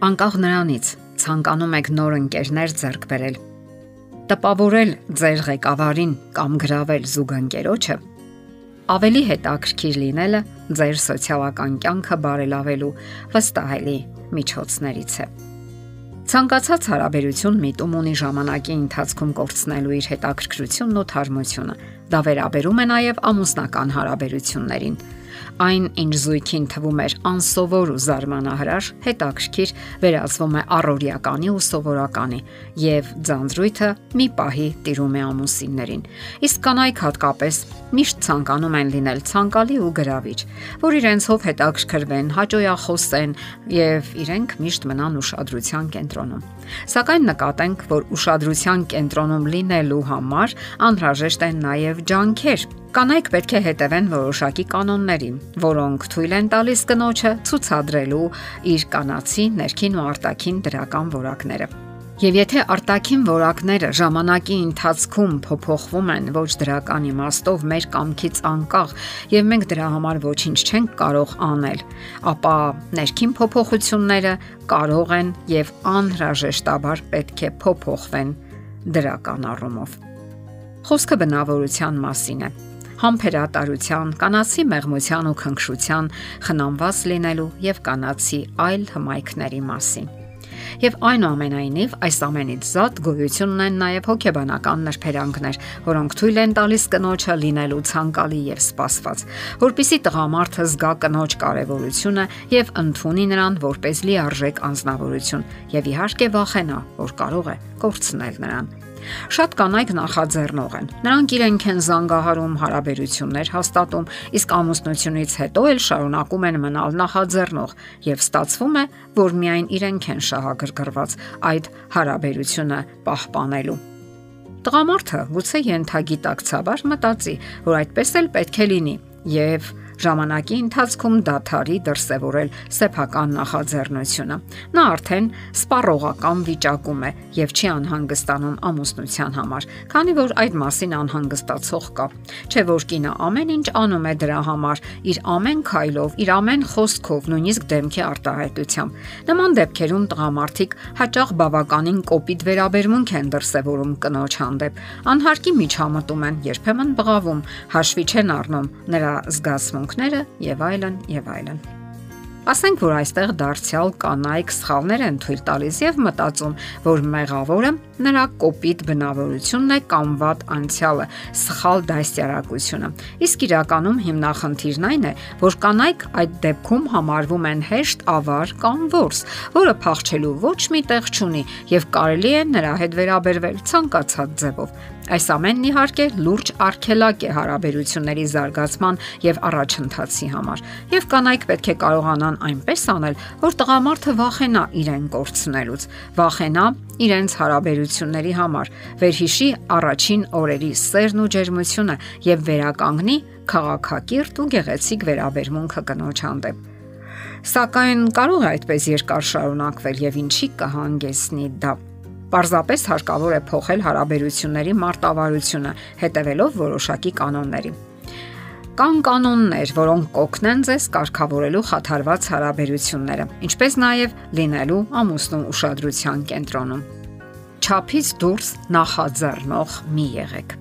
Անկախ նրանից ցանկանում եք նոր ընկերներ ձեռք բերել, տպավորել ձեր ղեկավարին կամ գravel զուգընկերոջը, ավելի հետաքրքիր լինելը ձեր սոցիալական կյանքը բարելավելու վստահելի միջոցներից է։ Ցանկացած հարաբերություն միտում ունի ժամանակի ընթացքում կորցնելու իր հետաքրքրությունն ու թարմությունը։ Դա վերաբերում է նաև ամուսնական հարաբերություններին այն ինչ զույգին թվում էր անսովոր ու զարմանահրաշ, հետաքրքիր վերածվում է առօրյականի ու սովորականի եւ ձանձրույթը մի պահի տիրում է ամուսիններին։ Իսկ կանայք հատկապես միշտ ցանկանում են լինել ցանկալի ու գրավիչ, որ իրենցով հետաքրքրվեն, հաճոյախոսեն եւ իրենք միշտ մնան ուշադրության կենտրոնում։ Սակայն նկատենք, որ ուշադրության կենտրոնում լինելու համար անհրաժեշտ են նաև ջանքեր, Կանայք պետք է հետևեն որոշակի կանոններին, որոնք թույլ են տալիս կնոջը ցուցադրելու իր կանացի ներքին ու արտաքին դրական որակները։ Եվ եթե արտաքին որակները ժամանակի ընթացքում փոփոխվում են ոչ դրական իմաստով մեր կամքից անկախ եւ մենք դրա համար ոչինչ չենք կարող անել, ապա ներքին փոփոխությունները կարող են եւ անհրաժեշտաբար պետք է փոփոխվեն դրական առումով։ Խոսքը բնավորության մասին է համբերատարության, կանացի մեղմության ու քնքշության, խնամված լինելու եւ կանացի այլ հմայքների մասին։ Եվ այնուամենայնիվ այս ամենից զատ գոյություն ունեն նաև հոգեբանական նրբերանգներ, որոնք թույլ են տալիս կնոջը լինելու ցանկալի եւ սպասված, որբիսի տղամարդը զգա կնոջ կարեւորությունը եւ ընդունի նրան որպես լիարժեք անznավորություն եւ իհարկե վախենա, որ կարող է կորցնել նրան։ Շատ կանայք նախաձեռնող են։ Նրանք իրենք են զանգահարում հարաբերություններ հաստատում, իսկ ամուսնությունից հետո էլ շարունակում են մնալ նախաձեռնող եւ ստացվում է, որ միայն իրենք են շահագրգռված այդ հարաբերությունը պահպանելու։ Տղամարդը գուցե ենթագիտակցաբար մտածի, որ այդպես էլ պետք է լինի եւ ժամանակի ընթացքում դաթարի դրսևորել սեփական նախաձեռնությունը։ Նա արդեն սպառողական վիճակում է եւ չի անհանգստանում ամուսնության համար, քանի որ այդ մասին անհանգստացող կա։ Չէ որ կինը ամեն ինչ անում է դրա համար, իր ամեն քայլով, իր ամեն խոսքով, նույնիսկ դեմքի արտահայտությամբ։ Նման դեպքերում տղամարդիկ հաճախ բավականին կոպիտ վերաբերմունք են դրսևորում կնոջ հանդեպ։ Անհարկի միջամտում են, երբեմն բղավում, հաշվի չեն առնում նրա զգացմունք իրավունքները եւ այլն եւ այլն։ Ասենք որ այստեղ դարձյալ կանայք սխալներ են թույլ տալիս եւ մտածում, որ մեղավորը նրա կոպիտ բնավորությունն է կամ վատ անցյալը, սխալ դաստիարակությունը։ Իսկ իրականում հիմնախնդիրն այն է, որ կանայք այդ դեպքում համարվում են հեշտ ավար կամ ворս, որը փախչելու ոչ մի տեղ չունի եւ կարելի է նրա հետ վերաբերվել ցանկացած ձևով։ Այս ամենն իհարկե լուրջ արգելակ է հարաբերությունների զարգացման եւ առաջընթացի համար։ Եվ կանայք պետք է կարողանան այնպես անել, որ տղամարդը վախենա իրեն կորցնելուց, վախենա իրենց հարաբերությունների համար, վերհիշի առաջին օրերի սերն ու ջերմությունը եւ վերականգնի քաղաքակիրթ ու գեղեցիկ վերաբերմունքը կնոջ հանդեպ։ Սակայն կարող է այդպես երկար շարունակվել եւ ինչի կհանգեցնի դա։ Պարզապես հարկավոր է փոխել հարաբերությունների մարտավարությունը, հետևելով որոշակի կանոնների։ Կան կանոններ, որոնք կօգնեն ձեզ կարգավորելու խաթարված հարաբերությունները, ինչպես նաև լինելու ամուսնու ուշադրության կենտրոնում չափից դուրս նախաձեռնող մի եղեք։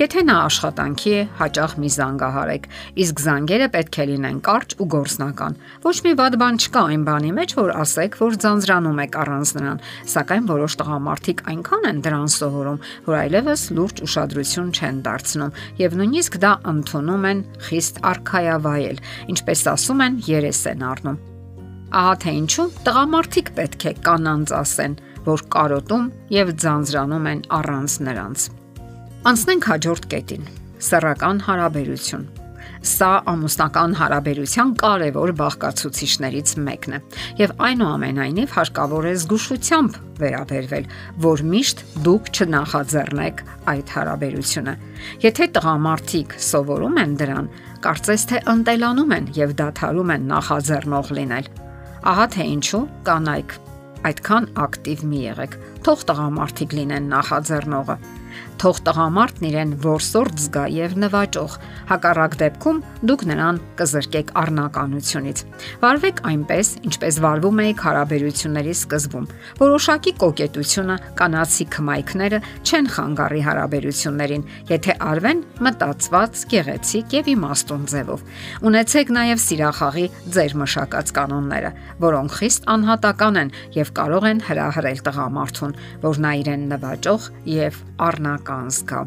Եթե նա աշխատանքի է, հաճախ մի զանգահարեք, իսկ զանգերը պետք է լինեն կարճ ու գործնական։ Ոչ մի վատ բան չկա այն բանի մեջ, որ ասեք, որ ձանձրանում եք առանց նրան, սակայն որոշ տղամարդիկ այնքան են դրան սովորում, որ այլևս լուրջ ուշադրություն չեն դարձնում եւ նույնիսկ դա ընդունում են խիստ արխայավայել, ինչպես ասում են, երես են առնում։ Ահա թե ինչու տղամարդիկ պետք է կանանց ասեն, որ կարոտում եւ ձանձրանում են առանց նրանց։ Անցնենք հաջորդ կետին՝ սեռական հարաբերություն։ Սա ամուսնական հարաբերության կարևոր բաղկացուցիչներից մեկն է եւ այնուամենայնիվ հարկավոր է զգուշությամբ վերաբերվել, որ միշտ դուք չնախաձեռնեք այդ հարաբերությունը։ Եթե տղամարդիկ սովորում են դրան, կարծես թե ընտելանում են եւ դադարում են նախաձեռնող լինել։ Ահա թե ինչու կանայք այդքան ակտիվ մի եղեք։ Թող տղամարդիկ լինեն նախաձեռնողը։ թող տղամարդն իրեն որսորդ զգա եւ նվաճող։ Հակառակ դեպքում դուք նրան կզրկեք առնականությունից։ Վարվեք այնպես, ինչպես վարվում եք հարաբերությունների սկզբում։ Որոշակի կոկետությունը, կանացի քմայքները չեն խանգարի հարաբերություններին, եթե արվեն մտածված, գեղեցիկ եւ իմաստուն ձևով։ Ունեցեք նաեւ սիրախաղի ձեր մշակած կանոնները, որոնք խիստ անհատական են եւ կարող են հրահրել տղամարդուն, որ նա իրեն նվաճող եւ առնական զգա։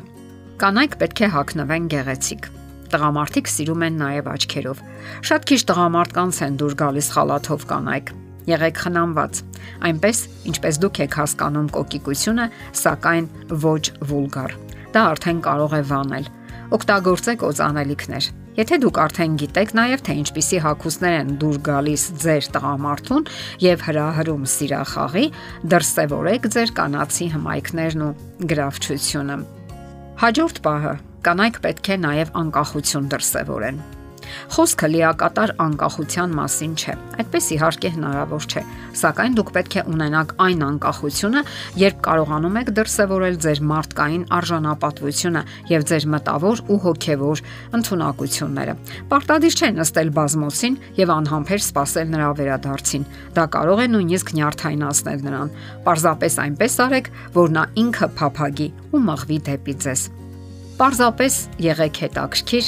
Կանայք պետք է հագնվեն գեղեցիկ։ Տղամարդիկ սիրում են նաև աչքերով։ Շատ քիչ տղամարդկանց են դուր գալիս խալաթով կանայք։ Եղեք խնամված։ Այնպես, ինչպես դուք եք հասկանում կոկիկությունը, սակայն ոչ վուլգար։ Դա արդեն կարող է վանել։ Օգտագործեք օծանելիքներ։ Եթե դուք արդեն գիտեք նաև թե ինչպիսի հակուսներ են դուր գալիս ձեր տղամարդուն եւ հրահրում սիրախաղի, դրսևորեք ձեր կանացի հմայքներն ու գրավչությունը։ Հաջորդ պահը. Կանայք պետք է նաև անկախություն դրսևորեն։ Խոսքը լիակատար անկախության մասին չէ։ Այդպես իհարկե հնարավոր չէ, սակայն դուք պետք է ունենաք այն անկախությունը, երբ կարողանում եք դրսևորել ձեր մարդկային արժանապատվությունը եւ ձեր մտավոր ու հոգեվոր ընդունակությունները։ Պարտադիր չէ նստել բազմոսին եւ անհամբեր սпасել նրա վերադարձին։ Դա կարող է նույնիսկ նյարդայնացնել նրան։ Պարզապես այնպես արեք, որ նա ինքը փափագի ու մղվի դեպի ձեզ։ Պարզապես եղեք հետաքրքիր